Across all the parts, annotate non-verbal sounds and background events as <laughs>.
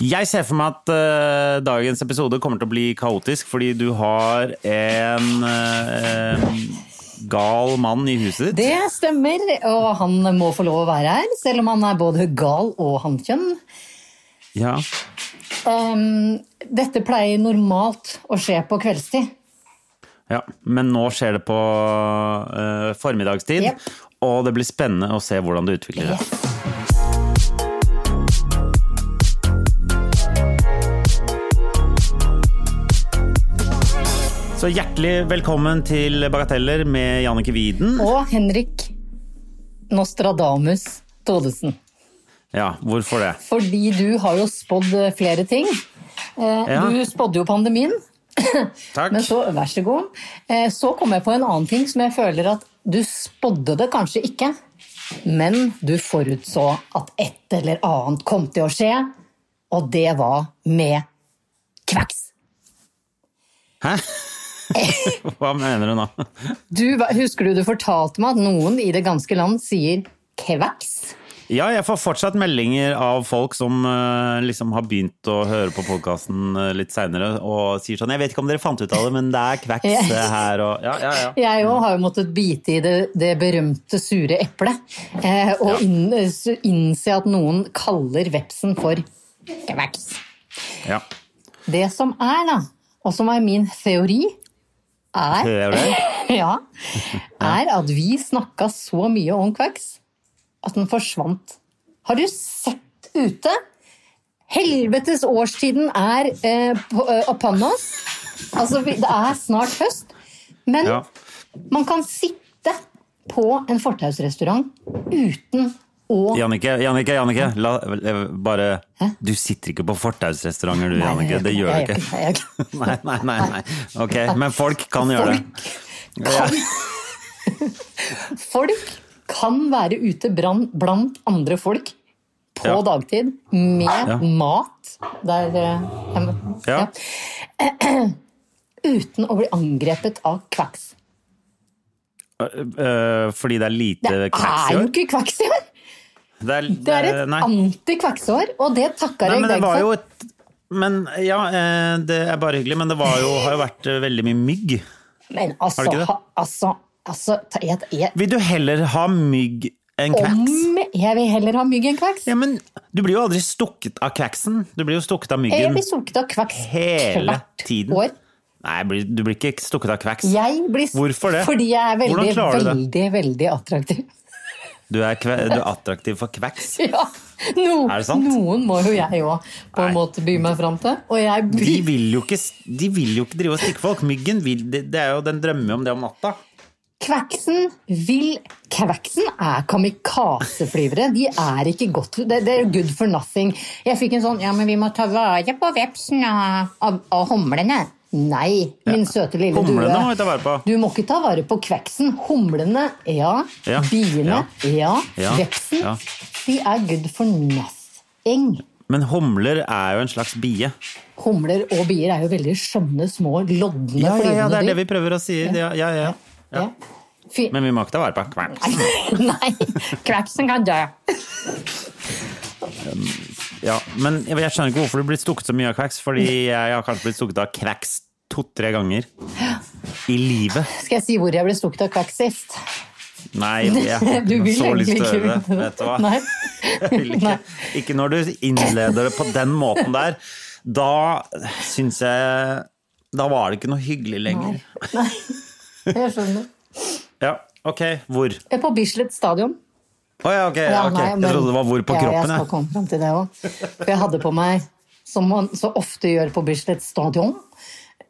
Jeg ser for meg at uh, dagens episode kommer til å bli kaotisk fordi du har en uh, gal mann i huset ditt. Det stemmer, og han må få lov å være her, selv om han er både gal og hannkjønn. Ja. Um, dette pleier normalt å skje på kveldstid. ja. Men nå skjer det på uh, formiddagstid, yep. og det blir spennende å se hvordan det utvikler seg. Så hjertelig velkommen til Bagateller med Jannicke Widen. Og Henrik Nostradamus Thodesen. Ja, hvorfor det? Fordi du har jo spådd flere ting. Eh, Ja. Du spådde jo pandemien, Takk. <laughs> men så, vær så god. Eh, Så kom jeg på en annen ting som jeg føler at du spådde det kanskje ikke, men du forutså at et eller annet kom til å skje, og det var med kveks. Hæ? <laughs> Hva mener du nå? Du, husker du du fortalte meg at noen i det ganske land sier kveks? Ja, jeg får fortsatt meldinger av folk som eh, liksom har begynt å høre på podkasten litt seinere og sier sånn Jeg vet ikke om dere fant ut av det, men det er kveks eh, her og Ja, ja, ja. Jeg òg har jo måttet bite i det, det berømte sure eplet. Eh, og inn, innse at noen kaller vepsen for kveks. ja. Det som er, da, og som er min teori, er, <laughs> ja, er at vi snakka så mye om kveks at den forsvant. Har du sett ute? Helvetes årstiden er eh, på, eh, oss. Altså, det er snart høst. Men Ja. man kan sitte på en fortausrestaurant uten å Jannicke, Jannicke, Jannicke, la, bare Hæ? Du sitter ikke på fortausrestauranter du, Nei, Jannicke. Det gjør du ikke. jeg- jeg- <laughs> Nei, nei, nei. nei. Ok, men folk kan gjøre det. kan, folk kan være ute blant andre folk på Ja. dagtid med Ja. mat der hjemme. em, Ja. <clears throat> Uten å bli angrepet av kvaks. Eh, fordi det er lite Det er jo ikke kvaks i år! Det er, Det er et nei. antikvaksår, og det takker jeg deg for. et Men ja, eh, det er bare hyggelig, men det var jo, har jo vært eh, veldig mye mygg. Men Har altså, det ikke det? ha, altså, altså jeg, jeg, Vil du heller ha mygg enn kveks? Om jeg vil heller ha mygg enn kveks. Ja, men du blir jo aldri stukket av kveksen. Du blir jo stukket av Jeg myggen blir stukket av kveks hele tiden. år. Nei, du blir ikke stukket av kveks. Jeg blir, Hvorfor det? Fordi jeg er veldig, veldig, veldig attraktiv. Du er, du er attraktiv for kveks. <laughs> Ja, no? Noen må jo jeg òg på en Nei. måte by meg fram til. De vil ikke, de vil jo ikke drive og stikke folk. Myggen vil, det, det er jo, den drømmer om det om natta. Kveksen vil Kveksen er kamikazeflyvere. De er ikke godt det, det er good for nothing. Jeg fikk en sånn Ja, men vi må ta vare på vepsen av, av, av humlene. Nei, min søte lille Humlene må vi ta vare på. Du må ikke ta vare på kveksen. Humlene, ja. Ja, Biene, ja. Ja, Vepsen, ja. de er good for nothing. Men humler er jo en slags bie. Humler og bier er jo veldig skjønne, små, lodne Ja, ja, ja, det er det vi prøver å si. Ja, ja, ja. Ja. Men vi må ikke ta vare på kveksen. <laughs> Nei, kveksen kan dø. <laughs> Ja, men jeg jeg skjønner ikke hvorfor du blir stukket så mye av kveks, fordi jeg har kanskje blitt stukket av kveks to-tre ganger i livet. Skal jeg si hvor jeg ble stukket av kveks sist? Nei, jeg <laughs> har ikke så lyst til å høre det. Vet du hva? Nei. <laughs> Ikke, ikke når du innleder det på den måten der. Da syns jeg Da var det ikke noe hyggelig lenger. Nei, jeg skjønner. Ja, ok. Hvor? Er på Bislett stadion. Å ja, ok. Ja, okay. nei, Jeg trodde det var hvor på ja, kroppen. Jeg skal komme fram til det òg. For jeg hadde på meg, som man så ofte gjør på Bislett stadion,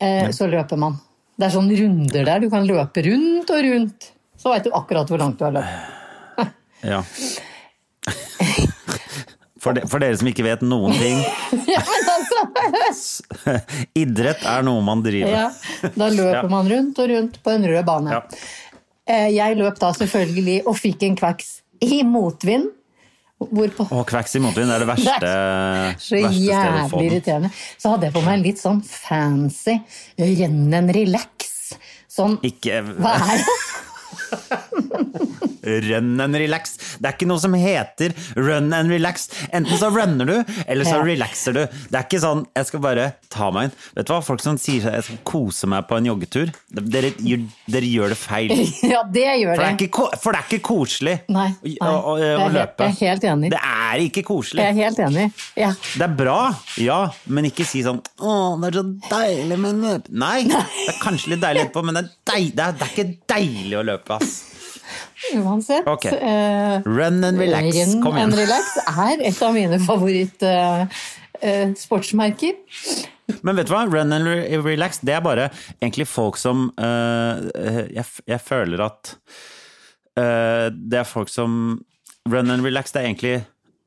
eh, så løper man. Det er sånne runder der. Du kan løpe rundt og rundt. Så veit du akkurat hvor langt du har løpt. Ja. For, de, for dere som ikke vet noen ting. <laughs> Ja, altså, <laughs> Idrett er noe man driver ja, da løper man rundt og rundt på en rød bane. Eh, Jeg løp da selvfølgelig og fikk en kveks i motvind. Hvorpå Å, kveks i motvind er det <laughs> verste, Det så verste stedet å få jævlig irriterende. Så hadde jeg på meg en litt sånn fancy Rennen relax. Sånn Ikke Hva er det? <laughs> run and relax. Det er ikke noe som heter run and relax. Enten så runner du, eller så Ja. relaxer du. Det er ikke sånn jeg skal bare ta meg inn. Vet du hva, folk som sier jeg skal kose meg på en joggetur, dere, dere gjør det feil. <laughs> Ja, det gjør For det er ikke, for det er ikke koselig Nei, nei. å, å, å helt- løpe. jeg er helt enig. Det er ikke koselig. Jeg er helt enig. Ja. Det er bra, ja, men ikke si sånn 'Å, det er så deilig med løp'. Nei, det er kanskje litt deilig etterpå, men det er, deil, det er, det er ikke deilig å løpe, ass. Uansett. Okay. eh, Run and relax. Run Kom and relax er et av mine favoritt-sportsmerker. Men vet du hva? Run and relax, det er bare egentlig folk som uh, jeg, jeg føler at uh, Det er folk som Run and relax, det er egentlig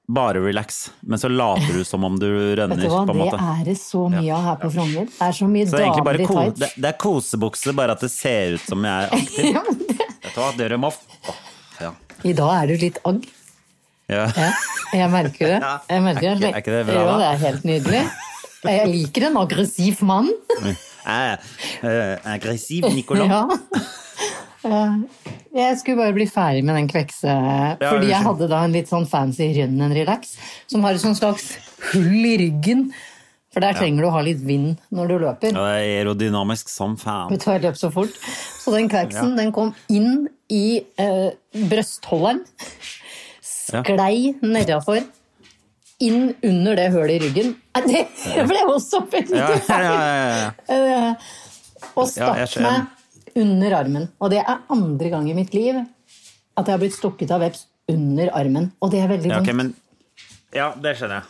bare relax, men så later du <laughs> som om du rønner, Vet du hva, det er det så mye av her på Frogner. Det er så mye Så det er damer i tights. det, det er kosebukse, bare at det ser ut som jeg er <laughs> aktiv. Ja, det- Vet du hva, dere må Åh, ja. I dag er du litt agg. Ja. Ja, jeg merker det. <laughs> Jeg merker Er det. ikke- er ikke det bra, Jo, det er helt nydelig. Jeg liker en aggressiv mann. Jeg er eh, aggressiv, Nicolas. Ja. Eh, Jeg skulle bare bli ferdig med den kvekse, fordi jeg hadde da en litt sånn fancy and relax, som har et sånt slags hull i ryggen. For der trenger du å ha litt vind når du løper. Ja, det er aerodynamisk som fan. Vet du hva, jeg løp så fort. Så den kveksen den kom inn i eh, brøstholderen, sklei nedafor, inn under det hølet i ryggen. Det <laughs> ble også veldig Ja, ja, ja, ja, ja. <laughs> Eh, Og Ja, stakk meg under armen. Og det er andre gang i mitt liv at jeg har blitt stukket av veps under armen. Og det er veldig Ja, vondt. ok, men, ja, det skjønner jeg.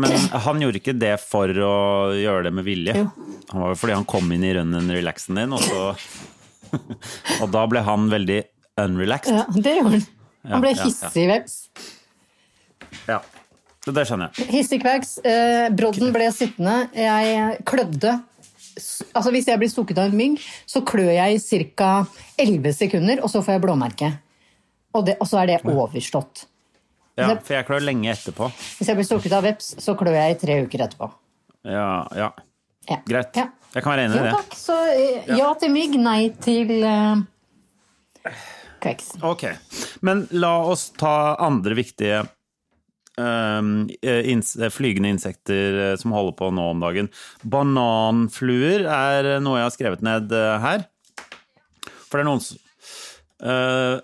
Men han gjorde ikke det for å gjøre det med vilje. Jo. Han var jo fordi han kom inn i run-and relaxen din, og så <laughs> Og da ble han veldig unrelaxed. Ja, det gjorde han. Han ble ja, ja. hissig veps. Ja. Det skjønner jeg. Hissig kveks. Eh, brodden ble sittende. Jeg klødde. Altså Hvis jeg blir stukket av en mygg, så klør jeg i ca. 11 sekunder, og så får jeg blåmerke. Og, det, og så er det overstått. Ja, for jeg klør lenge etterpå. Hvis jeg blir stukket av veps, så klør jeg i tre uker etterpå. Ja, ja. Ja. Greit. Ja. Jeg kan være enig i det. takk. Så eh, ja til mygg, nei til uh, kveks. Ok, men la oss ta andre viktige flygende insekter eh, som holder på nå om dagen. Bananfluer er noe jeg har skrevet ned eh, her. For det er noen eh,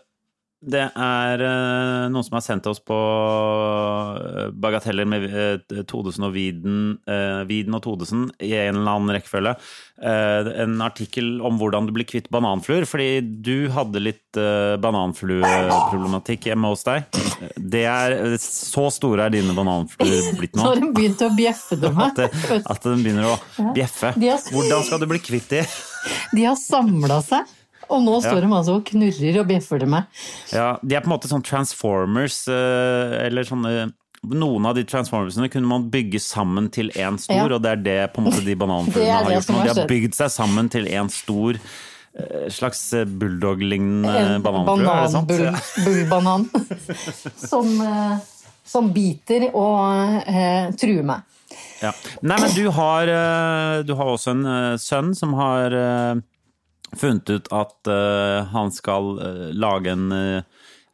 Det er eh, noen som har sendt oss på eh, bagateller med eh, Todesen og Widen, eh, Widen og Todesen i en eller annen rekkefølge. En artikkel om hvordan du blir kvitt bananfluer, fordi du hadde litt bananflueproblematikk hjemme hos deg. Det er, så store er dine bananfluer blitt <laughs> Så nå. har de begynt å bjeffe dem. At, at den begynner å bjeffe. Hvordan skal du bli kvitt de? De har samla seg, og nå står Ja. de altså og knurrer og bjeffer til meg. Ja, de er på en måte sånn transformers, eh, eller sånne Noen av de transformersene kunne man bygge sammen til én stor, Ja. og det er det på en måte de bananfuglene <laughs> har gjort nå. De har bygd seg sammen til én stor eh, slags eh, bulldog-lignende En bananflue, er det sant? <laughs> bullbanan <laughs> som, som biter og eh, truer meg. Ja. Nei, men du har, du har også en sønn som har funnet ut at uh, han skal uh, lage en uh,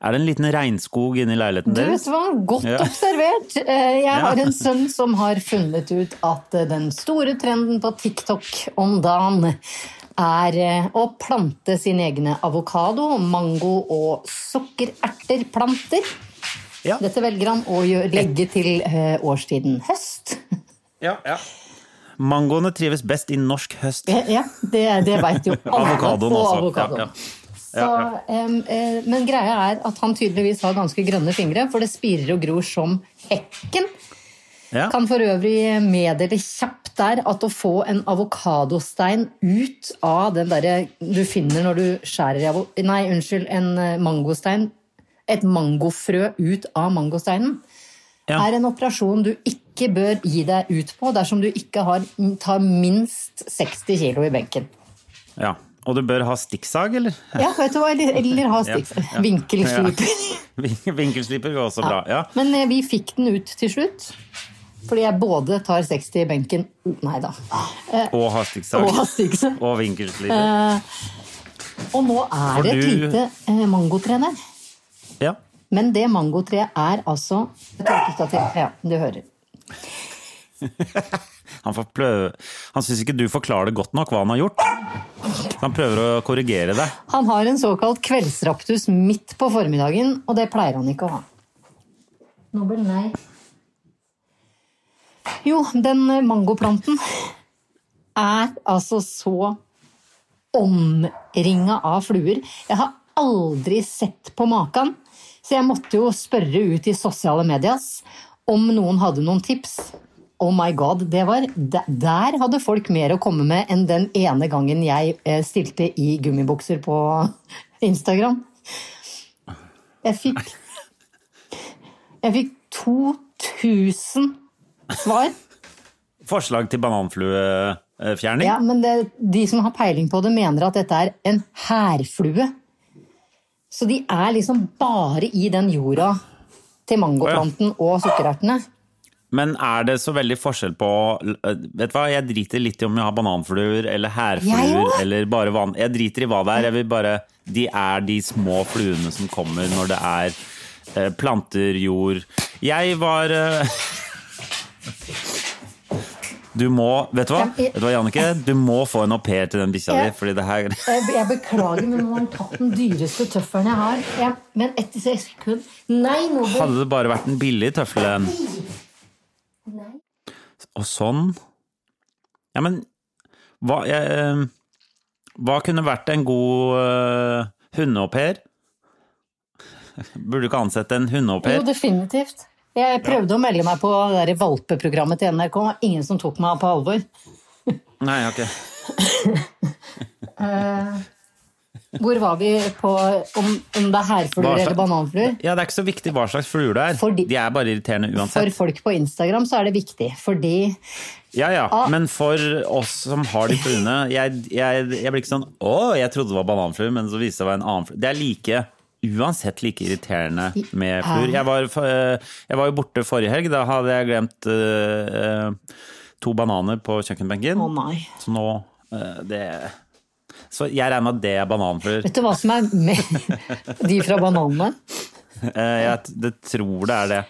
Er det en liten regnskog inni leiligheten Du vet deres? hva, godt Ja. observert. Jeg har en sønn som har funnet ut at den store trenden på TikTok om dagen er å plante sine egne avokado, mango og sukkererterplanter. Ja. Dette velger han å legge til årstiden høst. Ja, ja. Mangoene trives best i norsk høst. Ja, det, det veit jo alle. Avokadoen og også. avokadoen. Ja, ja. Så, em, eh, men greia er at han tydeligvis har ganske grønne fingre, for det spirer og gror som hekken. Ja. Kan for øvrig meddele kjapt der at å få en avokadostein ut av den derre du finner når du skjærer i. Nei, unnskyld, en eh, mangostein. Et mangofrø ut av mangosteinen Ja. er en operasjon du ikke bør gi deg ut på dersom du ikke har, tar minst 60 kilo i benken. Ja. Og du bør ha stikksag, eller? Ja, vet du hva? Eller, eller ha Ja, ja. Vinkelsliper. <laughs> Vin- Vinkelsliper går også bra. Ja. Men eh, vi fikk den ut til slutt. Fordi jeg både tar 60 i benken Nei da. Og ha stikksag. Og har stikksag. Og vinkelsliper. Og nå er det et lite eh, mangotre der. Ja. Men det mangotreet er altså Ja, du hører. <laughs> Han, får han syns ikke du forklarer det godt nok hva han har gjort. Han prøver å korrigere det. Han har en såkalt kveldsraptus midt på formiddagen, og det pleier han ikke å ha. Nobel, nei. Jo, den eh, mangoplanten er altså så omringa av fluer. Jeg har aldri sett på maken, så jeg måtte jo spørre ut i sosiale medias om noen hadde noen tips. Oh my god, det var, der- hadde folk mer å komme med enn den ene gangen jeg eh, stilte i gummibukser på <laughs> Instagram. Jeg fikk Jeg fikk 2000 svar. Forslag til bananfluefjerning? Ja, men det, de som har peiling på det, mener at dette er en hærflue. Så de er liksom bare i den jorda til mangoplanten og sukkerertene. Men er det så veldig forskjell på Vet du hva, jeg driter litt i om jeg har bananfluer eller hærfluer eller bare vann. Jeg driter i hva det er. Jeg vil bare De er de små fluene som kommer når det er eh, planter, jord Jeg var eh, <laughs> Du må Vet du hva, jeg- vet du hva Jannicke? Du må få en au pair til den bikkja di, fordi det her Jeg, jeg beklager, men nå har han tatt den dyreste tøffelen jeg har. Ja, men ett sekund Nei, Nobel! Hadde det bare vært en billig tøffelen Nei. Og sånn Ja, men hva, jeg, eh, hva kunne vært en god uh, hundeaupair? <laughs> Burde du ikke ansette en Jo, definitivt. Jeg prøvde å melde meg på det valpeprogrammet til NRK, og ingen som tok meg på alvor. Nei, ok. <laughs> Hvor var vi på om, om det er hærfluer eller bananfluer? Ja, Det er ikke så viktig hva slags fluer det er. Fordi- De er bare irriterende uansett. For folk på Instagram så er det viktig, fordi Ja, ja. Ah. Men for oss som har de fluene jeg, jeg, jeg blir ikke sånn Å, jeg trodde det var bananfluer, men så viste det seg å være en annen flue. Det er like Uansett like irriterende med fluor. Jeg var, eh, jeg var jo borte forrige helg. Da hadde jeg glemt eh, to bananer på kjøkkenbenken. Å nei. Så nå uh, det Så jeg regner med at det er bananfluer. Vet du hva som er med <laughs> de fra bananene? Uh, <laughs> Jeg det tror det er det.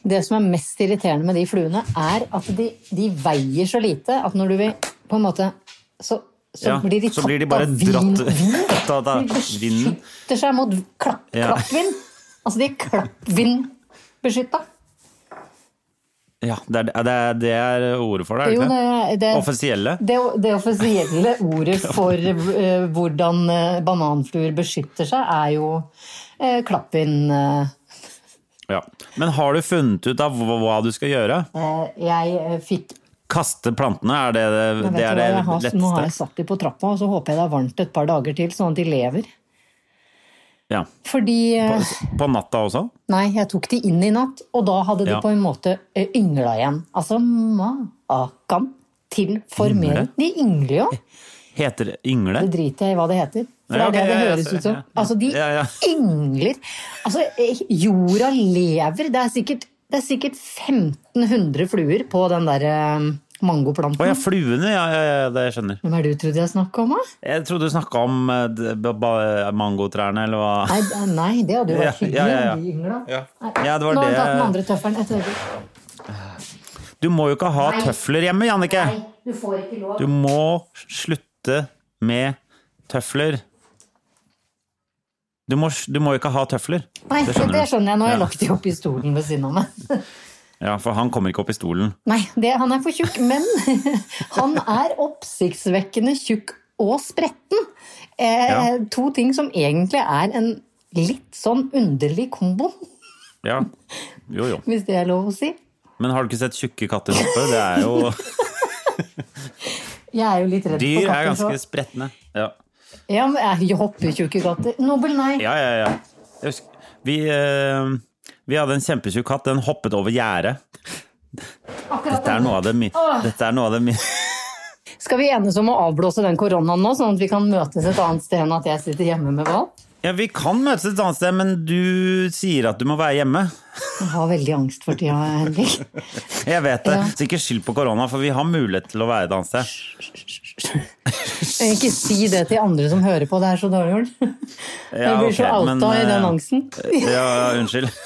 Det som er mest irriterende med de fluene, er at de, de veier så lite at når du vil på en måte Så, så Ja, blir de så blir de bare av dratt vin. av vinden. De beskytter seg mot klapp, Ja. klappvind. Altså, de er klappvindbeskytta. Ja, det er, det er, det er ordet for det, er det det, ikke? det, Offisielle. det, det offisielle ordet for uh, hvordan eh, bananfluer beskytter seg, er jo uh, klappvind... Uh. Ja. Men har du funnet ut av hva, hva du skal gjøre? eh, jeg eh, fikk Kaste plantene, er det det, det, er det har, Nå har jeg satt de på trappa, og så håper jeg det er varmt et par dager til, sånn at de lever. Ja. Fordi eh, På, på natta også? Nei, jeg tok de inn i natt, og da hadde de Ja. på en måte eh, yngla igjen. Altså makan til formering. De yngler jo. Heter det yngle? Det driter jeg i hva det heter. For det er det det høres ut som. Altså, de yngler. Altså, eh, jorda lever. Det er sikkert, det er sikkert 1500 fluer på den der eh, mangoplanten. Å ja, fluene, ja, ja, ja, det skjønner. Hvem er det du trodde jeg snakka om, da? Jeg trodde du snakka om eh, ba- mangotrærne, eller hva? Nei, nei, det hadde jo vært Ja, hyggelig ja, ja, ja. Ja. Nei. Ja, det var Nå har jeg tatt den andre tøffelen. Et øyeblikk. Du må jo ikke ha Nei. tøfler hjemme, Jannicke! Nei, du får ikke lov. Du må slutte med tøfler. Du må, du må ikke ha tøfler. Nei, det skjønner, du. jeg. Nå har jeg lagt de opp i stolen ved siden av meg. <laughs> Ja, for han kommer ikke opp i stolen. Nei, det, han er for tjukk, men <laughs> han er oppsiktsvekkende tjukk og spretten. Eh, Ja. To ting som egentlig er en litt sånn underlig kombo, Ja. <laughs> Jo, jo. hvis det er lov å si. Men har du ikke sett tjukke katter hoppe? Det er jo Jeg er jo litt redd Dyr for er ganske så- spretne. Ja, Ja, men er jo hoppetjukke katter. Nobel, nei. ja, ja. ja. Jeg husker, vi, eh, Vi hadde en kjempetjukk katt, den hoppet over gjerdet. Dette er noe av det mi... Dette er noe av det mi... Skal vi enes om å avblåse den koronaen nå, sånn at vi kan møtes et annet sted enn at jeg sitter hjemme med Val? Ja, vi kan møtes et annet sted, men du sier at du må være hjemme. Jeg har veldig angst for tida, Henrik. Jeg vet det. Ja. Så ikke skyld på korona, for vi har mulighet til å være et annet sted. Ikke si det til andre som hører på, det er så dårlig gjort. <laughs> Jeg Ja, blir så outa men, i den eh, angsten. Ja, unnskyld. <laughs>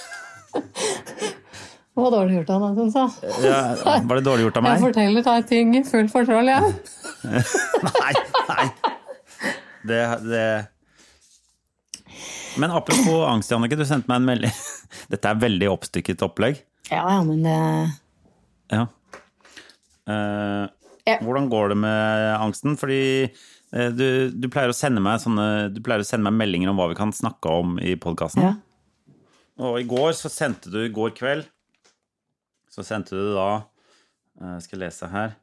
Det var dårlig gjort av deg, som sa. Ja, var det dårlig gjort av <laughs> meg? Jeg forteller deg ting i full fortroll, jeg. Nei, nei. Det, det Men apropos angst, Jannike. Du sendte meg en melding. Dette er veldig oppstykket opplegg. Ja, ja, men det Ja. Eh, Ja. Hvordan går det med angsten? Fordi eh, du, du, pleier å sende meg sånne, du pleier å sende meg meldinger om hva vi kan snakke om i podkasten. ja. Og i går så sendte du, i går kveld, så sendte du da jeg Skal jeg lese her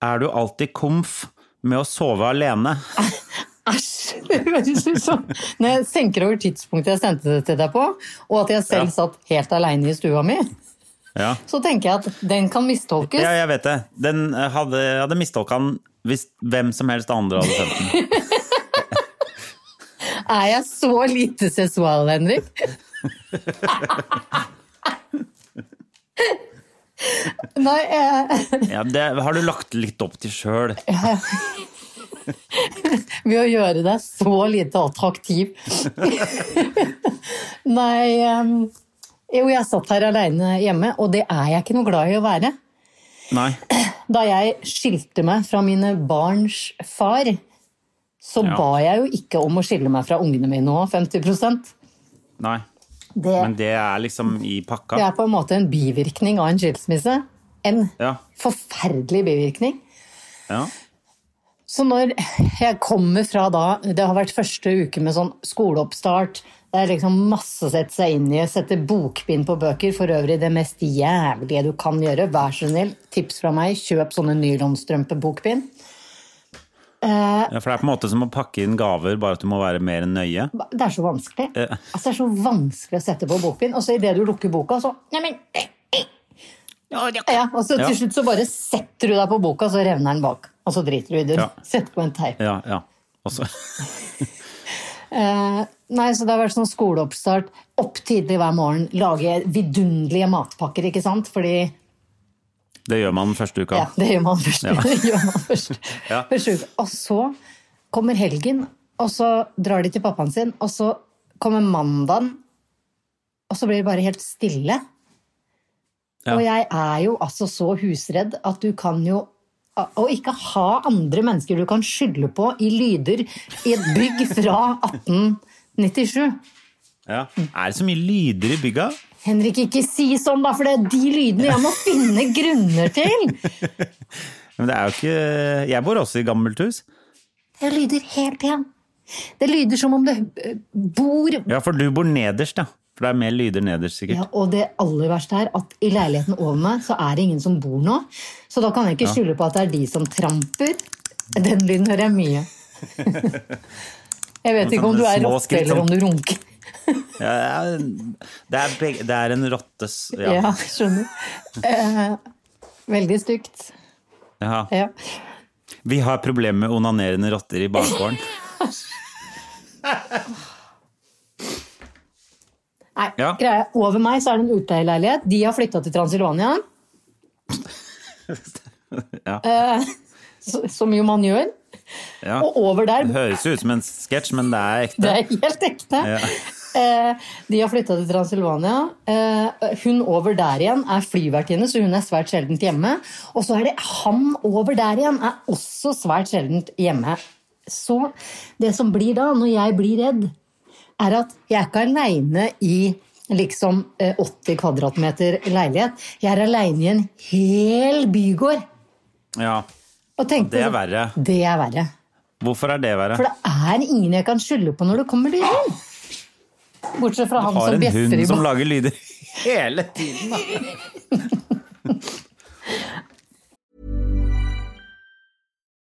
Er du alltid komf med å sove alene? <laughs> Æsj! <laughs> Det høres ut som Når jeg tenker over tidspunktet jeg sendte det til deg på, og at jeg selv Ja. satt helt aleine i stua mi, Ja. så tenker jeg at den kan mistolkes. ja, jeg vet det. Den eh, hadde, hadde mistolka den hvis hvem som helst andre hadde sendt den. <laughs> Er jeg så lite seksual, Henrik? <laughs> Nei, jeg... Ja, det har du lagt litt opp til sjøl. Ved å gjøre deg så lite attraktiv. <laughs> Nei um, Jo, jeg satt her aleine hjemme, og det er jeg ikke noe glad i å være. Nei. <clears throat> Da jeg skilte meg fra mine barns far, så Ja. ba jeg jo ikke om å skille meg fra ungene mine òg, 50 Nei. det, Men det er liksom i pakka. det er på en måte en bivirkning av en skilsmisse. En Ja. forferdelig bivirkning. ja. Så når jeg kommer fra da Det har vært første uke med sånn skoleoppstart. Det er liksom masse å sette seg inn i. Sette bokbind på bøker. For øvrig det mest jævlige du kan gjøre. Vær så snill, tips fra meg, kjøp sånne nylonstrømpebokbind. ja, for det er på en måte som å pakke inn gaver, bare at du må være mer nøye. Det er så vanskelig. Altså, det er så vanskelig å sette på bokbind. Og så idet du lukker boka, så Neimen ja, Og så til slutt så bare setter du deg på boka, så revner den bak. Og så driter du i det. Ja. Setter på en teip. Ja, ja. Også. <laughs> Eh, nei, så det har vært sånn skoleoppstart. Opp tidlig hver morgen, lage vidunderlige matpakker, ikke sant? Fordi Det gjør man første uka. Ja, det gjør man første, Ja. <laughs> Gjør man første, Ja. Første uka. Og så kommer helgen, og så drar de til pappaen sin, og så kommer mandagen, og så blir det bare helt stille. Ja. Og jeg er jo altså så husredd at du kan jo Å ikke ha andre mennesker du kan skylde på i lyder i et bygg fra 1897. Ja. Er det så mye lyder i bygga? Henrik, ikke si sånn, da, for det er de lydene jeg må finne grunner til! <laughs> Men det er jo ikke Jeg bor også i gammelt hus. Det lyder helt igjen. Det lyder som om det eh, bor Ja, for du bor nederst, ja. For det er mer lyder nederst, ja. Og det aller verste er at i leiligheten over meg så er det ingen som bor nå. Så da kan jeg ikke skylde på at det er de som tramper. Den lyden hører jeg mye. Jeg vet ikke om du er rotte eller om du runker. Ja, det, er begge, det er en rottes Ja, Ja. skjønner. Eh, veldig stygt. ja. Ja. Vi har problemer med onanerende rotter i bakgården. <laughs> Nei, Ja. greia, over meg så er det en utleieleilighet. De har flytta til Transilvania. <laughs> Ja. Eh, som jo man gjør. Ja. Og over der Det høres ut som en sketsj, men det er ekte. Det er helt ekte. Ja. Eh, de har flytta til Transilvania. Eh, hun over der igjen er flyvertinne, så hun er svært sjeldent hjemme. Og så er det han over der igjen, er også svært sjeldent hjemme. Så det som blir da, når jeg blir redd, er at jeg er ikke aleine i liksom eh, 80 kvadratmeter leilighet. Jeg er aleine i en hel bygård. Ja. Og tenkte, Det er verre. Det er verre. Hvorfor er det verre? For det er ingen jeg kan skylde på når det kommer lyder. Bortsett fra han som bjeffer i Du har en hund som lager lyder hele tiden. Da. <laughs>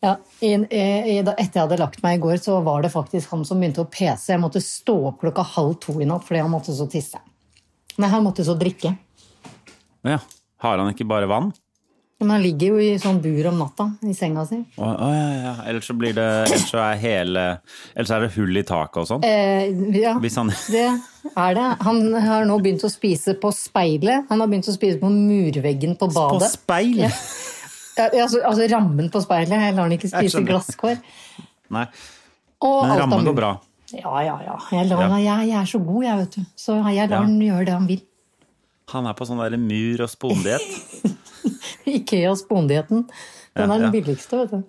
Ja, i, i, etter jeg hadde lagt meg i går, så var det faktisk han som begynte å pese. Jeg måtte stå opp klokka halv to i natt fordi han måtte så tisse. Nei, han måtte så drikke. Ja. Har han ikke bare vann? Men han ligger jo i sånn bur om natta i senga si. Å, å, ja, ja. Ellers så blir det Ellers så er hele Ellers er det hull i taket og sånn. Eh, ja, han det er det. Han har nå begynt å spise på speilet. Han har begynt å spise på murveggen på badet. På speil! Ja. Altså, altså rammen på speilet. Jeg lar han ikke spise glasskår. Nei. Og Men rammen går bra. Ja, ja, ja. Jeg, lar, Ja. Jeg, jeg er så god, jeg, vet du. Så jeg lar Ja. han gjøre det han vil. Han er på sånn derre mur- og spondiett. <laughs> Ikea spondietten. Den Ja, er den billigste, vet du.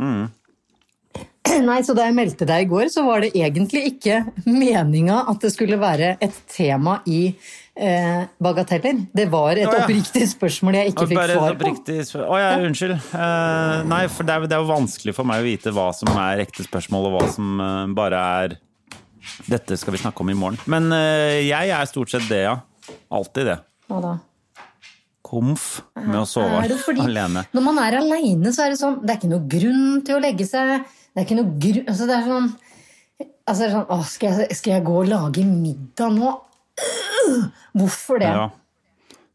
<clears throat> Nei, så Da jeg meldte deg i går, så var det egentlig ikke meninga at det skulle være et tema i eh, bagateller. Det var et oh, ja. oppriktig spørsmål jeg ikke fikk svar på. Å oh, ja, unnskyld. Eh, nei, for det er, det er jo vanskelig for meg å vite hva som er ekte spørsmål, og hva som eh, bare er Dette skal vi snakke om i morgen. Men eh, jeg er stort sett det, ja. Alltid det. Hva da? Komf med å sove fordi alene. Når man er aleine, så er det sånn Det er ikke noe grunn til å legge seg. Det er ikke noe grunn Altså, det er sånn Altså, det er sånn Å, skal jeg, skal jeg gå og lage middag nå? Hvorfor det? Ja.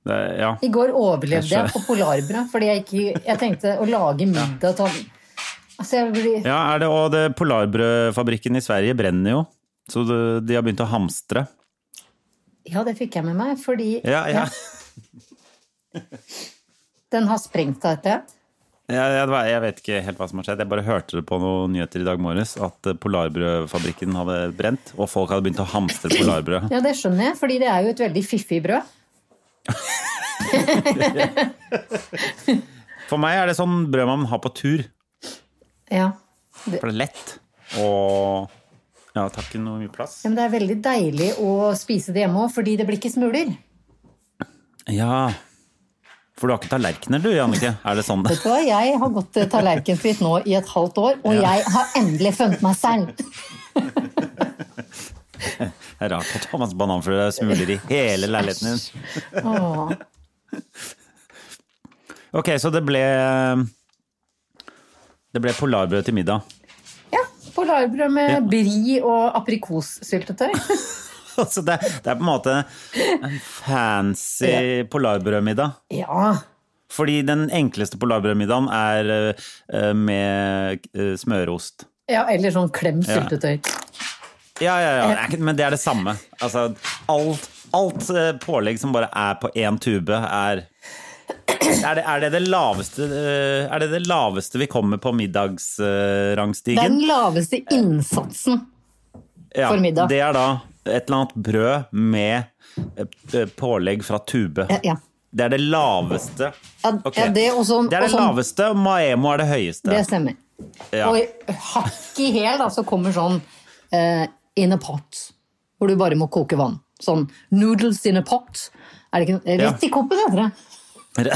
Det, ja. I går overlevde Jeg jeg på polarbrød fordi jeg ikke Jeg tenkte å lage middag sånn Altså, blir ja, er det, og det Polarbrødfabrikken i Sverige brenner jo. Så det, de har begynt å hamstre. Ja, det fikk jeg med meg, fordi Ja, ja. den har sprengt seg etter. Ja, ja, jeg vet ikke helt hva som har skjedd. Jeg bare hørte det på noen nyheter i dag morges at eh, Polarbrødfabrikken hadde brent, og folk hadde begynt å hamstre polarbrød. Ja, det skjønner jeg, fordi det er jo et veldig fiffig brød. <laughs> For meg er det sånn brød man har på tur. Ja. For det er lett. Og ja, tar ikke noe mye plass. Men det er veldig deilig å spise det hjemme òg, fordi det blir ikke smuler. Ja. For du har ikke tallerkener du, Jannicke? Er det sånn det er? Jeg har gått eh, tallerkenfritt nå i et halvt år, og jeg har endelig funnet meg selv. Det er rart at Thomas bananfrø smuler i hele leiligheten din. Åh. Ok, så det ble Det ble polarbrød til middag. Ja, Polarbrød med Bri og aprikossyltetøy. <laughs> Så det, det er på en måte en fancy polarbrødmiddag. Ja. Fordi den enkleste polarbrødmiddagen er eh, med eh, smørost. ja, eller sånn klem Ja. syltetøy. Ja, ja, ja, er men det er det samme. Altså, alt, alt eh, pålegg som bare er på én tube, er er det, er det det laveste Er det det laveste vi kommer på middagsrangstigen? den laveste innsatsen. Ja, for middag. Det er da et eller annet brød med eh, pålegg fra tube. Ja, ja. Det er det laveste. Okay. Ja, det og sånn- Det er det og sånn- laveste, og Maemo er det høyeste. Det stemmer. Ja. Og hakk i hæl, da, så kommer sånn uh, in a pot. Hvor du bare må koke vann. Sånn noodles in a pot. Er det ikke Rett i koppen, heter det.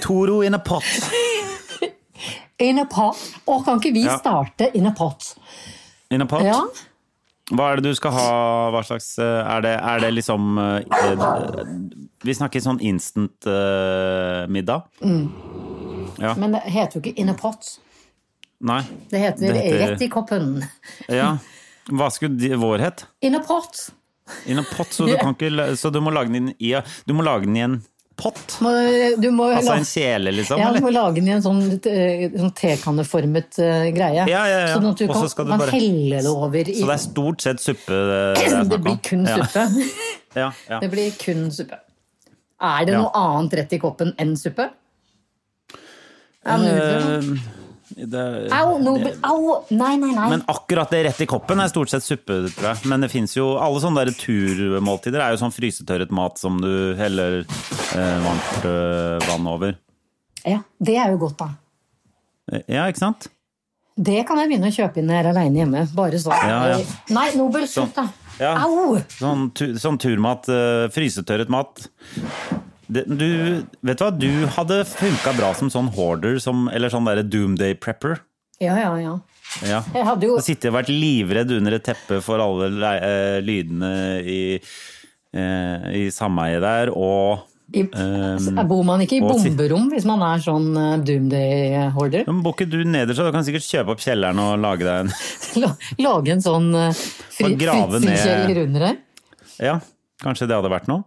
Toro in a pot. <laughs> In a pot. Å, kan ikke vi starte in a pot? In a pot. Ja. Hva er det du skal ha? Hva slags eh, Er det, er det liksom eh, eh, Vi snakker sånn instant-middag? Men det heter jo ikke in a pot. Nei? Det heter, Det heter- rett i koppen. <laughs> Ja. Hva skulle de, vår het? In a pot. In a pot, så du, <laughs> kan ikke, så du må lage den i Du må lage den i en pott? Må, du må, Altså en kjele, liksom? ja, du må lage den i en sånn, eh, sånn tekanneformet uh, greie. Ja, ja, ja. Sånn at du Og kan, du man bare- helle det over i Så det er stort sett suppe det, det er Det blir kun suppe. <laughs> Ja, ja. Det blir kun suppe. Er det noe annet rett i koppen enn suppe? Ja, nudler, da. Det- Au, Nobel, au! Nei, nei, nei. Men akkurat det rett i koppen er stort sett suppe, tror jeg. Men det fins jo Alle sånne der turmåltider er jo sånn frysetørret mat som du heller eh, varmt øh, vann over. Ja, det er jo godt, da. Eh, Ja, ikke sant? Det kan jeg begynne å kjøpe inn når jeg er aleine hjemme. Bare sånn. Ja, ja. Nei, Nobel, slutt, da. Ja. Au! Sånn, tu, sånn turmat. eh, frysetørret mat. Det, du, vet du hva, du hadde funka bra som sånn hoarder, som, eller sånn derre doomday prepper. Ja, ja, ja. Ja. Jeg hadde jo Sittet og vært livredd under et teppe for alle le- eh, lydene i, uh, i sameiet der, og i, um, Bor man ikke i bomberom hvis man er sånn eh, doomday-hoarder? Bor ikke du nederst, så du kan sikkert kjøpe opp kjelleren og lage deg en <laughs> Lage en sånn uh, fri, fritzelkjeller under her? Ja, kanskje det hadde vært noe?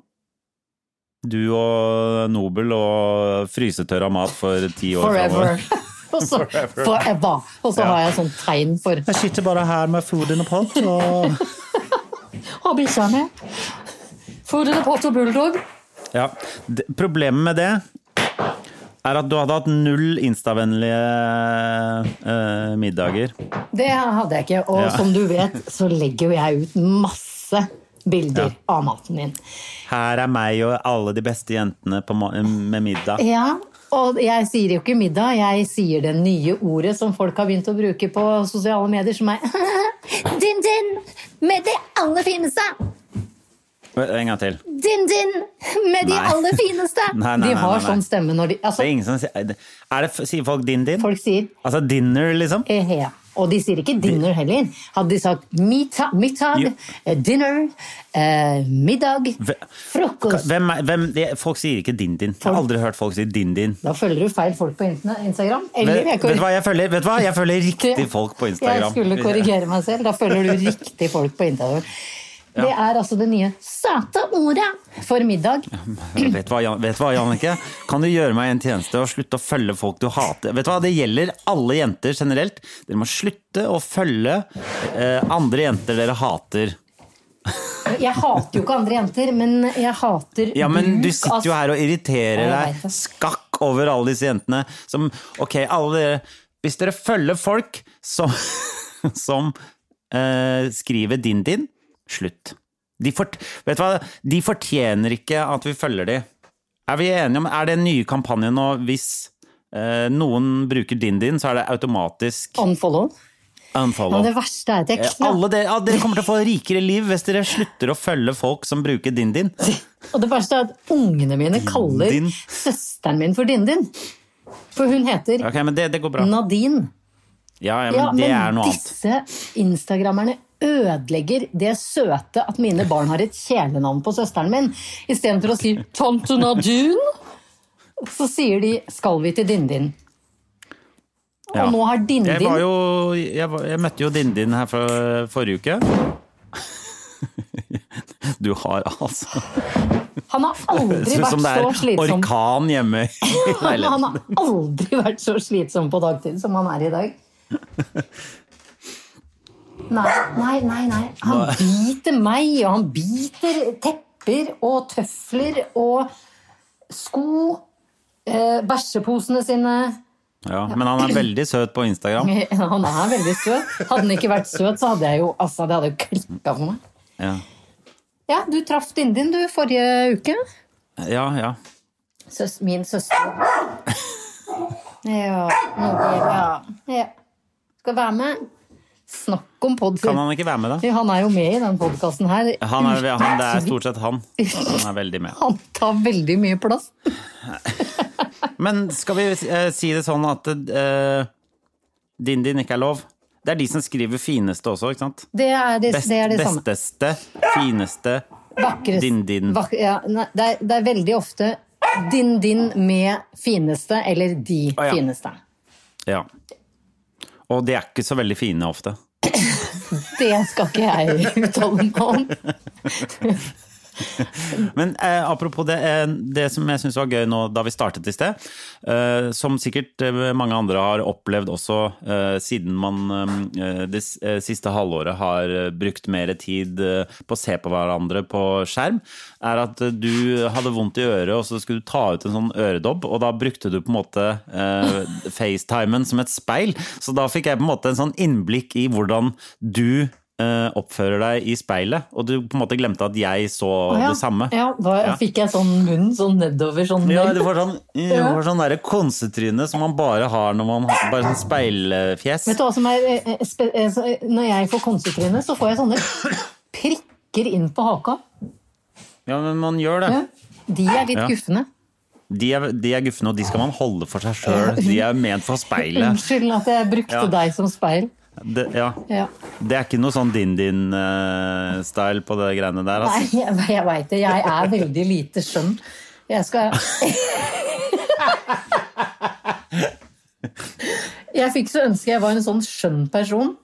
Du og Nobel og frysetørra mat for ti år Forever. framover. <laughs> Og så, forever. Og så Ja. har jeg sånn tegn for Jeg sitter bare her med food in a pot og Og bikkja mi? Food in a pot og bulldog. Ja. Problemet med det er at du hadde hatt null instavennlige eh, middager. Det hadde jeg ikke. Og Ja. som du vet, så legger jo jeg ut masse bilder av maten din. Her er meg og alle de beste jentene på, med middag. Ja, og jeg sier jo ikke middag, jeg sier det nye ordet som folk har begynt å bruke på sosiale medier, som er <laughs> din-din med de aller fineste! En gang til. Din-din med de Nei. aller fineste! <laughs> Nei, nei, de har sånn stemme når de Det er Altså, ingen som sier er det, Sier folk din-din? folk sier Altså dinner, liksom? eh, ja. Og de sier ikke dinner heller. Hadde de sagt middag, middag eh, dinner, eh, middag, frokost Hvem, er- hvem, folk sier ikke din-din. Jeg har aldri hørt folk si din-din. Da følger du feil folk på Instagram. Eller Vet, vet hva jeg følger? Vet du hva? Jeg følger <laughs> riktig folk på Instagram. Jeg skulle korrigere meg selv. Da følger du riktig folk på Instagram. Det er altså det nye søte ordet for middag. Vet hva, vet hva, Jannicke? Kan du gjøre meg en tjeneste og slutte å følge folk du hater? Vet du hva, Det gjelder alle jenter generelt. Dere må slutte å følge eh, andre jenter dere hater. Jeg hater jo ikke andre jenter, men jeg hater Ja, men du sitter jo her og irriterer deg skakk over alle disse jentene som Ok, alle dere Hvis dere følger folk som, <laughs> som eh, skriver din din, slutt. De, fort, vet du hva? de fortjener ikke at vi følger de. Er vi enige om Er det en ny kampanje nå hvis eh, noen bruker din din, så er det automatisk Unfollow. unfollow? Men det verste er at jeg knapt dere, ja, dere kommer til å få rikere liv hvis dere slutter å følge folk som bruker din din. <laughs> Og det verste er at ungene mine kaller Din. søsteren min for Din-Din. For hun heter okay, men det, det går bra. Nadine. Ja, ja, men Ja, det men disse instagrammerne ødelegger det søte at mine barn har et kjælenavn på søsteren min. Istedenfor å si 'Tante Nadun', så sier de 'Skal vi til Din-Din'? Og Ja. nå har Jeg, var jo, jeg, var, jeg møtte jo Din-Din her for, forrige uke. <laughs> Du har altså Han har aldri vært så slitsom. orkan hjemme i <laughs> Han har aldri vært så slitsom på dagtid som han er i dag. <laughs> Nei, nei, nei. nei. Han biter meg, og han biter tepper og tøfler og sko. Eh, bæsjeposene sine. Ja, men han er veldig søt på Instagram. <laughs> Han er veldig søt. Hadde han ikke vært søt, så hadde jeg jo altså, det hadde jo klikka for meg. Ja, Ja, du traff Din-Din du forrige uke. ja. ja. Søs, min søster. Ja, Nobel, ja. ja. Skal være med. Snakk om pod. Kan han ikke være med, da? Han er jo med i den podkasten her. Han er, han, det er stort sett han. Han er veldig med. <laughs> Han tar veldig mye plass. <laughs> Men skal vi eh, si det sånn at eh, Din-Din ikke er lov? Det er de som skriver fineste også, ikke sant? Det er det, Best, det, er det samme. besteste, fineste Vakrest- Din-Din. vak- ja, nei, det, er, det er veldig ofte din-din med fineste, eller de Å, ja. fineste. Ja. Og de er ikke så veldig fine ofte. <laughs> Det skal ikke jeg uttale meg om. <laughs> Men eh, apropos det, eh, det som jeg syns var gøy nå da vi startet i sted, eh, som sikkert eh, mange andre har opplevd også eh, siden man eh, det siste halvåret har brukt mer tid på å se på hverandre på skjerm, er at du hadde vondt i øret, og så skulle du ta ut en sånn øredobb, og da brukte du på en måte <laughs> FaceTimen som et speil. Så da fikk jeg på en måte en sånn innblikk i hvordan du oppfører deg i speilet, og du på en måte glemte at jeg så ja. det samme. Ja, da Ja. fikk jeg sånn munn sånn nedover. Sånn Ja, du får sånn, <laughs> får sånn konsetryne som man bare har når man har bare sånn speilfjes. Vet du hva som er eh, eh, eh, eh, Når jeg får konsetryne, så får jeg sånne prikker inn på haka. Ja, men man gjør det. De er litt guffende. De er, de er guffende, og de skal man holde for seg sjøl. De er ment for speilet. Unnskyld at jeg brukte deg som speil. Det, ja. Ja. det er ikke noe sånn din-din-style på det greiene der, Nei, altså. jeg, jeg veit det. Jeg er veldig lite skjønn. Jeg skal <laughs> Jeg fikk så ønske jeg var en sånn skjønn person.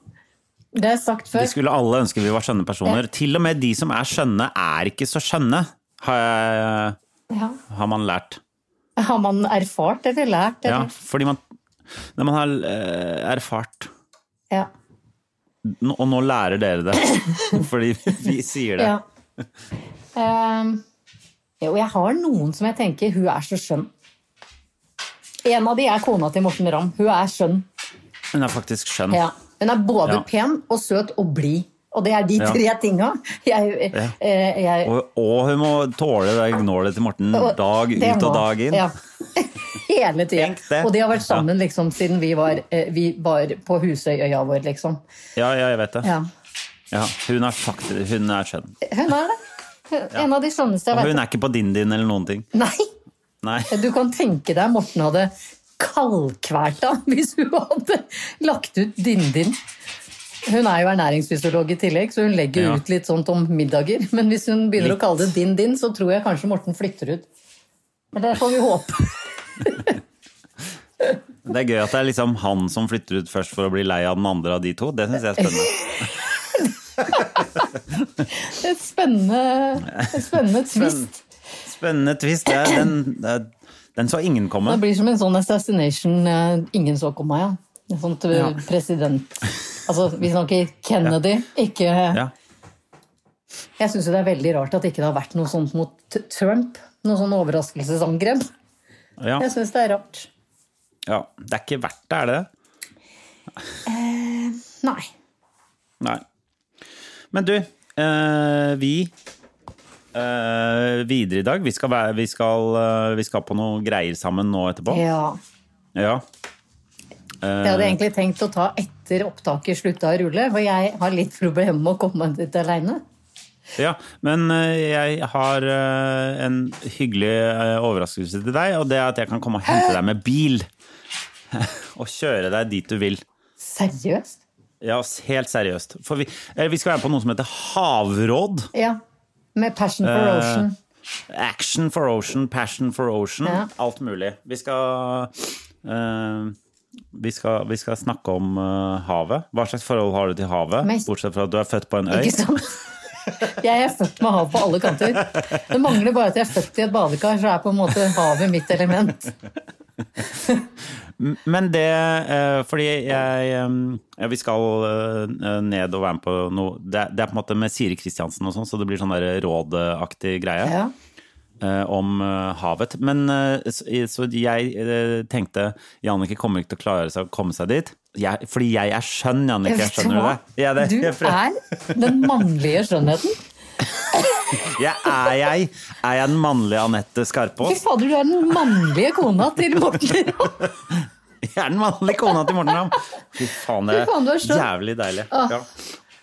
Det har jeg sagt Vi før. skulle alle ønske vi var skjønne personer. Til og med de som er skjønne, er ikke så skjønne, har, jeg, Ja. har man lært. Har man erfart eller lært? Ja, fordi man, når man har eh, erfart Ja. Og nå lærer dere det, <coughs> fordi vi sier det. ja. Um, jo, jeg har noen som jeg tenker hun er så skjønn. En av de er kona til Morten Ramm. Hun er skjønn. Hun er faktisk skjønn. Ja. Hun er både Ja. pen og søt og blid. Og det er de Ja. tre tinga. Jeg, Ja. eh, jeg, Og, og hun må tåle det gnålet til Morten dag ut og dag inn. Ja. <laughs> Hele tida. Og de har vært sammen liksom, siden vi var, eh, vi var på Husøyøya vår, liksom. Ja, ja, jeg vet det. Ja. Ja, hun er faktisk hun er skjønn. Hun er det. En av de skjønneste jeg Og hun er ikke på din din eller noen ting. Nei! Nei. Du kan tenke deg Morten hadde kaldkvært henne <laughs> hvis hun hadde lagt ut din-din. Hun er jo ernæringsfysiolog i tillegg, så hun legger Ja. ut litt sånt om middager. Men hvis hun begynner Litt. å kalle det din-din, så tror jeg kanskje Morten flytter ut. Men det får vi håpe. Det er gøy at det er liksom han som flytter ut først for å bli lei av den andre av de to. Det syns jeg er spennende. <laughs> Et spennende, et spennende twist. Spennende twist. Det er, den, det er, den så ingen komme. Det blir som en sånn assassination eh, ingen så komme, ja. En sånn Ja. president Altså, vi snakker Kennedy, ikke Ja. Jeg syns jo det er veldig rart at ikke det har vært noe sånt mot Trump. Noe sånn overraskelsesangrep. Ja. Jeg syns det er rart. ja. Det er ikke verdt det, er det det? Nei. Nei. Men du, eh, vi eh, videre i dag. Vi skal, være, vi, skal, eh, vi skal på noe greier sammen nå etterpå. Ja. Ja. Jeg hadde egentlig tenkt å ta etter opptaket slutta å rulle, for jeg har litt problemer med å komme dit aleine. Ja. Men eh, jeg har eh, en hyggelig eh, overraskelse til deg, og det er at jeg kan komme og hente deg med bil. <laughs> og kjøre deg dit du vil. Seriøst? Ja, helt seriøst. For vi, vi skal være på noe som heter Havråd. Ja. Med Passion for Eh, Ocean. Action for Ocean, Passion for Ocean. Ja. Alt mulig. Vi skal, eh, vi skal Vi skal snakke om uh, havet. Hva slags forhold har du til havet? Men, Bortsett fra at du er født på en øy. Ikke sant? <laughs> Jeg er født med hav på alle kanter. Det mangler bare at jeg er født i et badekar, så er på en måte havet mitt element. Men det eh, Fordi jeg ja, Vi skal eh, ned og være med på noe Det, er- på en måte med Siri Kristiansen og sånn, så det blir sånn rådaktig greie. Ja. eh, om havet. Men så, jeg tenkte Jannicke kommer ikke til å klare seg å komme seg dit. Jeg, fordi jeg er skjønn, Jannicke. Skjønner du det? Ja, det Du jeg er den mannlige skjønnheten. <laughs> jeg, er, jeg, er jeg den mannlige Anette Fy Skarpaas? fader, du er den mannlige kona til Morten Ramm. <laughs> Jeg er den mannlige kona til Morten Ramm! Fy faen, det Fy er jævlig deilig. Ja.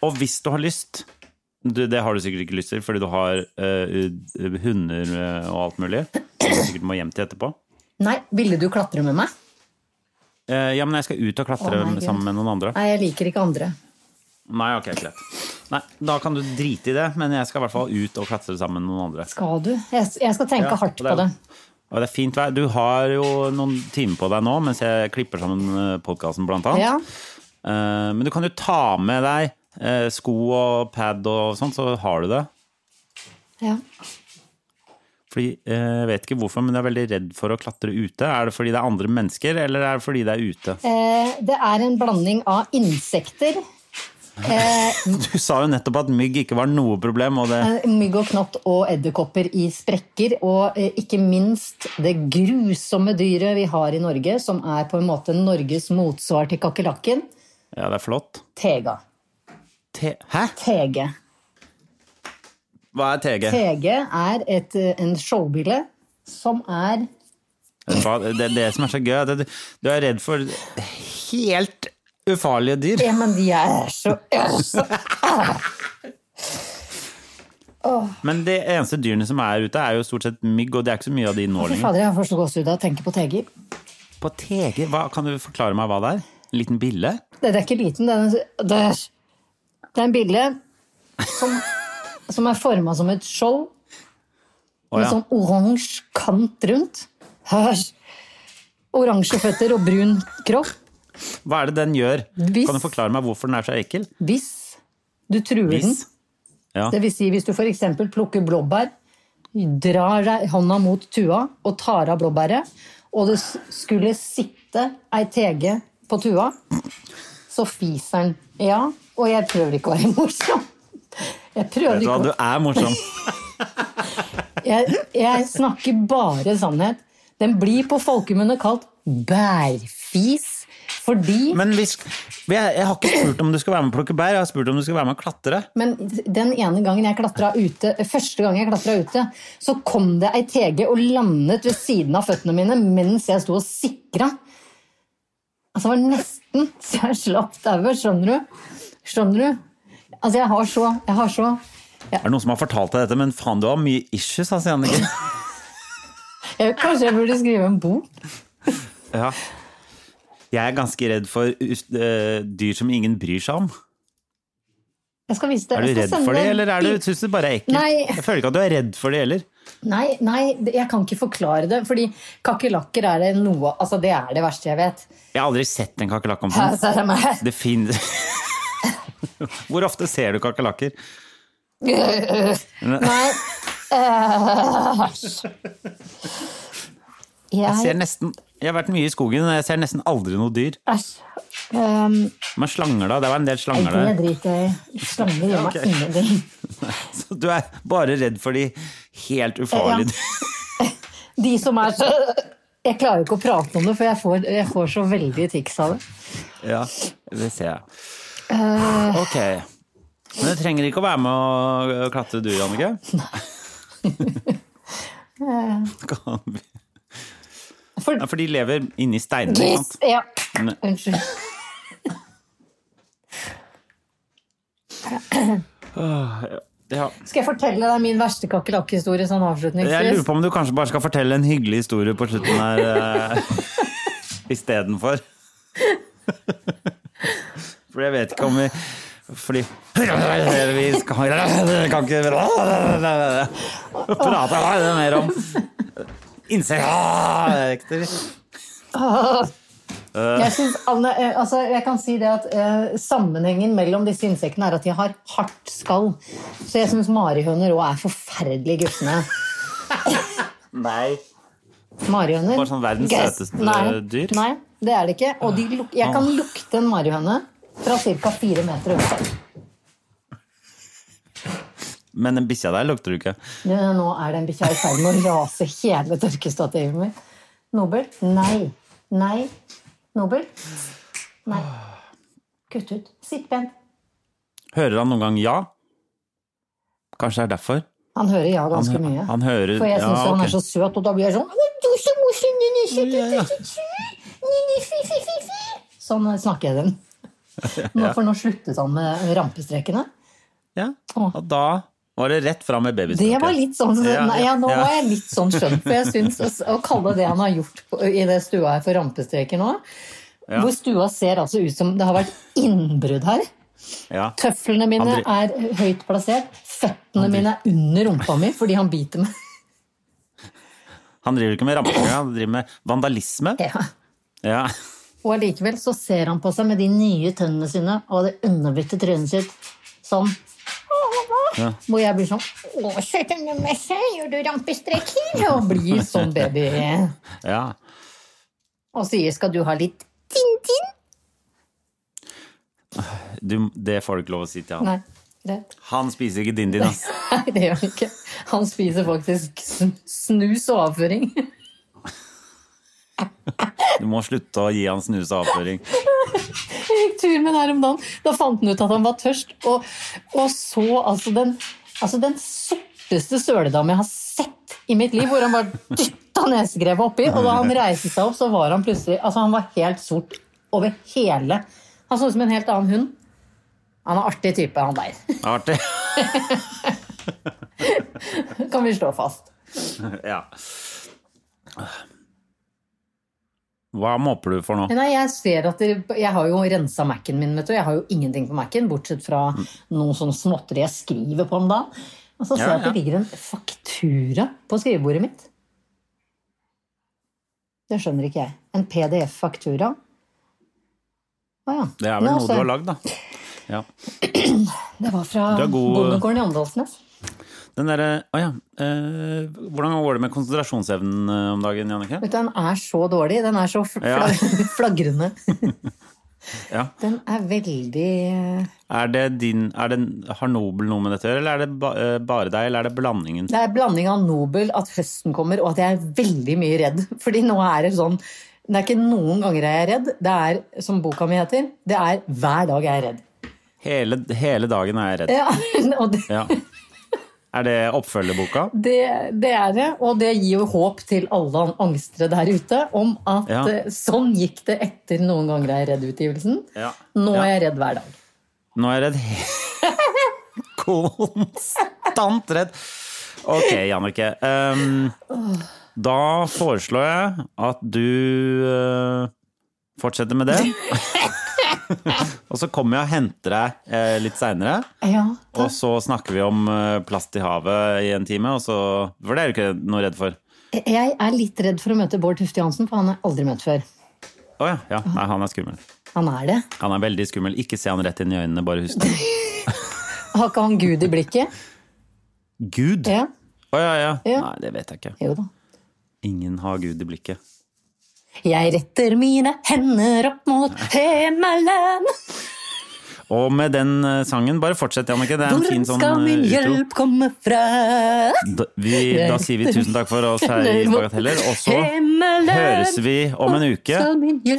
Og hvis du har lyst Det har du sikkert ikke lyst til, fordi du har uh, hunder eh, og alt mulig. Som du sikkert må hjem til etterpå. Nei, ville du klatre med meg? Eh, ja, men jeg skal ut og klatre oh sammen med noen andre. Nei, jeg liker ikke andre. Nei, ok, greit. Nei, Da kan du drite i det, men jeg skal i hvert fall ut og klatre sammen med noen andre. Skal du? Jeg, jeg skal tenke Ja, hardt og på det. Og det er fint vær. Du har jo noen timer på deg nå mens jeg klipper sammen podkasten, blant annet. Ja. Eh, Men du kan jo ta med deg eh, sko og pad og sånn, så har du det. Ja. Fordi, eh, Jeg vet ikke hvorfor, men jeg er veldig redd for å klatre ute. Er det fordi det er andre mennesker, eller er det fordi det er ute? Eh, det er en blanding av insekter, eh, <laughs> Du sa jo nettopp at mygg ikke var noe problem, og det mygg og knott og edderkopper i sprekker, og ikke minst det grusomme dyret vi har i Norge, som er på en måte Norges motsvar til kakerlakken, Ja, det er flott. tega. Te Hæ? Tege. Hva er TG? TG er et, eh, en showbille som er Det er det som er så gøy. Du, du er redd for helt ufarlige dyr. Ja, men de er så, Men de eneste dyrene som er ute, er jo stort sett mygg, og det er ikke så mye av de nå lenger. fader, jeg får så gåsehud av å tenke på TG. På TG, hva, kan du forklare meg hva det er? En liten bille? Det, det er ikke liten, det er, det er, det er en bille som, som er forma som et skjold, med sånn oransje kant rundt. Hørs. Oransje føtter og brun kropp. Hva er det den gjør? Hvis- Kan du forklare meg hvorfor den er så ekkel? Hvis du truer den, Ja. det vil si hvis du f.eks. plukker blåbær, drar hånda mot tua og tar av blåbæret, og det skulle sitte ei tege på tua, så fiser den. Ja, og jeg prøver ikke å være <laughs> morsom. Jeg prøver du hva, du er morsom. <laughs> jeg, jeg snakker bare sannhet. Den blir på folkemunne kalt bærfis, fordi Men hvis, jeg har ikke spurt om du skal være med å plukke bær, jeg har spurt om du skal være med å klatre. Men den ene gangen jeg klatra ute, første gang jeg klatra ute, så kom det ei tege og landet ved siden av føttene mine mens jeg sto og sikra. Altså, det var nesten så jeg slapp dauet, skjønner du? Skjønner du? Altså, jeg har så Jeg har så Er det noen som har fortalt deg dette? Men faen, du har mye issues, altså, Jannicke. <laughs> Kanskje jeg burde skrive en bok? <laughs> Ja. Jeg er ganske redd for eh, dyr som ingen bryr seg om. Jeg skal vise det. Er du redd for det, eller er du, syns du det bare er ekkelt? Nei. Jeg føler ikke at du er redd for det heller. Nei, nei, jeg kan ikke forklare det. Fordi kakerlakker er det noe Altså, det er det verste jeg vet. Jeg har aldri sett en kakerlakk om ser. Det finnes <laughs> <laughs> Hvor ofte ser du kakerlakker? <laughs> Nei. <laughs> Jeg ser nesten Jeg har vært mye i skogen, og jeg ser nesten aldri noe dyr. Um, Men slanger, da? Det var en del slanger slanger det der. driter jeg i. Slanger gjør meg ingenting. Så du er bare redd for de helt ufarlige Ja. De som er så Jeg klarer ikke å prate om det, for jeg får, jeg får så veldig tics av det. Ja, det ser jeg. Eh. Ok. Men du trenger ikke å være med å klatre du, Jannicke? <laughs> Kan vi- For, Ja, for de lever inni steinene, ikke sant? ja. Unnskyld. Ja. Skal jeg fortelle deg min verste kakerlakkhistorie sånn Jeg lurer på om du kanskje bare skal fortelle en hyggelig historie på slutten her uh, <laughs> istedenfor. <laughs> For jeg vet ikke om vi Fordi vi skal kan ikke prate mer om insekter. Jeg, synes, Anne, eh, altså, jeg kan si det at eh, Sammenhengen mellom disse insektene er at de har hardt skall. Så jeg syns marihøner òg er forferdelig gufne. <laughs> Nei. Marihøner. Bare sånn verdens søteste dyr? Nei, det er det ikke. Og de, jeg kan lukte en marihøne fra ca. fire meter unna. Men den bikkja der lukter du ikke. Ja, Nå er den bikkja i ferd med å rase hele tørkestativet mitt. Nobel? Nei. Nei. Nobel? Nei. Kutt ut. Sitt pent. Hører han noen gang ja? Kanskje det er derfor? Han hører ja ganske Han- mye. han hører- For jeg syns ja, han er så søt, og da blir jeg sånn «Å, du er er så søt, Nini, fi, fi, fi, fi». Sånn snakker jeg den. <laughs> Nå, for nå sluttet han med rampestrekene. Ja. Og da var det rett fram med babysnaket. Det var litt sånn, Ja, nei, ja, Nå var jeg litt sånn skjønt, for jeg syns <laughs> å, kalle det han har gjort i det stua her for rampestreker nå Ja. Hvor stua ser altså ut som det har vært innbrudd her. Ja. Tøflene mine er høyt plassert. Føttene mine er under rumpa mi fordi han biter meg. Han driver ikke med rampestreker, han driver med vandalisme. Ja. Og allikevel så ser han på seg med de nye tennene sine og det underbitte trynet sitt sånn. Ja. Hvor jeg blir sånn Å, søte med seg, gjør du rampestreker? Og blir sånn baby. <laughs> Ja. Og sier skal du ha litt tin-tin? Du, det får du ikke lov å si til han. Nei. Han spiser ikke din din, ass. <laughs> Nei, det gjør han ikke. Han spiser faktisk snus og avføring. Du må slutte å gi han snus og avføring. <laughs> Jeg gikk tur med den her om dagen. Da fant han ut at han var tørst, og, og så altså den, altså den sorteste søledam jeg har sett i mitt liv, hvor han bare dytta nesegrevet oppi, og da han reiste seg opp, så var han plutselig Altså, han var helt sort over hele Han så ut som en helt annen hund. Han er artig type, han der. Artig. <laughs> Kan vi slå fast. Ja. Hva måper du for nå? Nei, jeg ser at det, Jeg har jo rensa Mac-en min, vet du. Jeg har jo ingenting på Mac-en, bortsett fra noen sånne småtteri jeg skriver på om dagen. Og så ser Ja, jeg at det ligger en faktura på skrivebordet mitt. Det skjønner ikke jeg. En PDF-faktura. Å ja. Det er vel Nå noe du har lagd, da. Ja. <clears throat> Det var fra bondegården i Åndalsnes. Den derre Å ja. Eh, hvordan går det med konsentrasjonsevnen eh, om dagen, Jannicke? Den er så dårlig. Den er så fl Ja. <laughs> flagrende. <laughs> Ja. Den er veldig Er det din er det, Har Nobel noe med dette å gjøre, eller er det ba, eh, bare deg, eller er det blandingen? Det er blanding av Nobel, at høsten kommer, og at jeg er veldig mye redd. <laughs> Fordi nå er det sånn Det er ikke noen ganger jeg er redd. Det er, som boka mi heter, det er hver dag jeg er redd. Hele, hele dagen er jeg redd. Ja, og det, Ja. Er det oppfølgerboka? det, det er det. Og det gir jo håp til alle angstere der ute om at Ja. eh, sånn gikk det etter noen ganger jeg er redd-utgivelsen. Ja. Nå Ja. er jeg redd hver dag. Nå er jeg redd <laughs> Konstant redd. Ok, Jannicke. Um, da foreslår jeg at du uh, fortsetter med det. <laughs> <laughs> og så kommer jeg og henter deg eh, litt seinere. Ja, Og så snakker vi om eh, plast i havet i en time. Og så, for det er du ikke noe redd for? Jeg er litt redd for å møte Bård Tufte Johansen, for han har jeg aldri møtt før. Å ja. ja. Nei, han er skummel. Han er det. Han er veldig skummel. Ikke se han rett inn i øynene, bare husk det. <laughs> Har ikke han Gud i blikket? Gud? Ja. Å ja, ja. Ja. Nei, det vet jeg ikke. Jo da. Ingen har Gud i blikket. Jeg retter mine hender opp mot himmelen. Og med den eh, sangen, bare fortsett, Jannicke. Det er en Hvor fin sånn skal min hjelp utro. komme fra? Da, vi, da sier vi tusen takk for oss her i Bagateller, og så høres vi om en uke.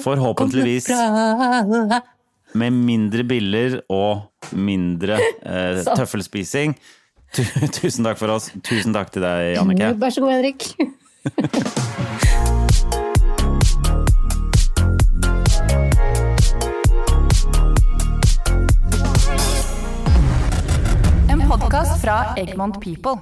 Forhåpentligvis med mindre biller og mindre eh, tøffelspising. Tusen takk for oss. Tusen takk til deg, Jannicke. Vær så god, Henrik. <laughs> fra Egmont People.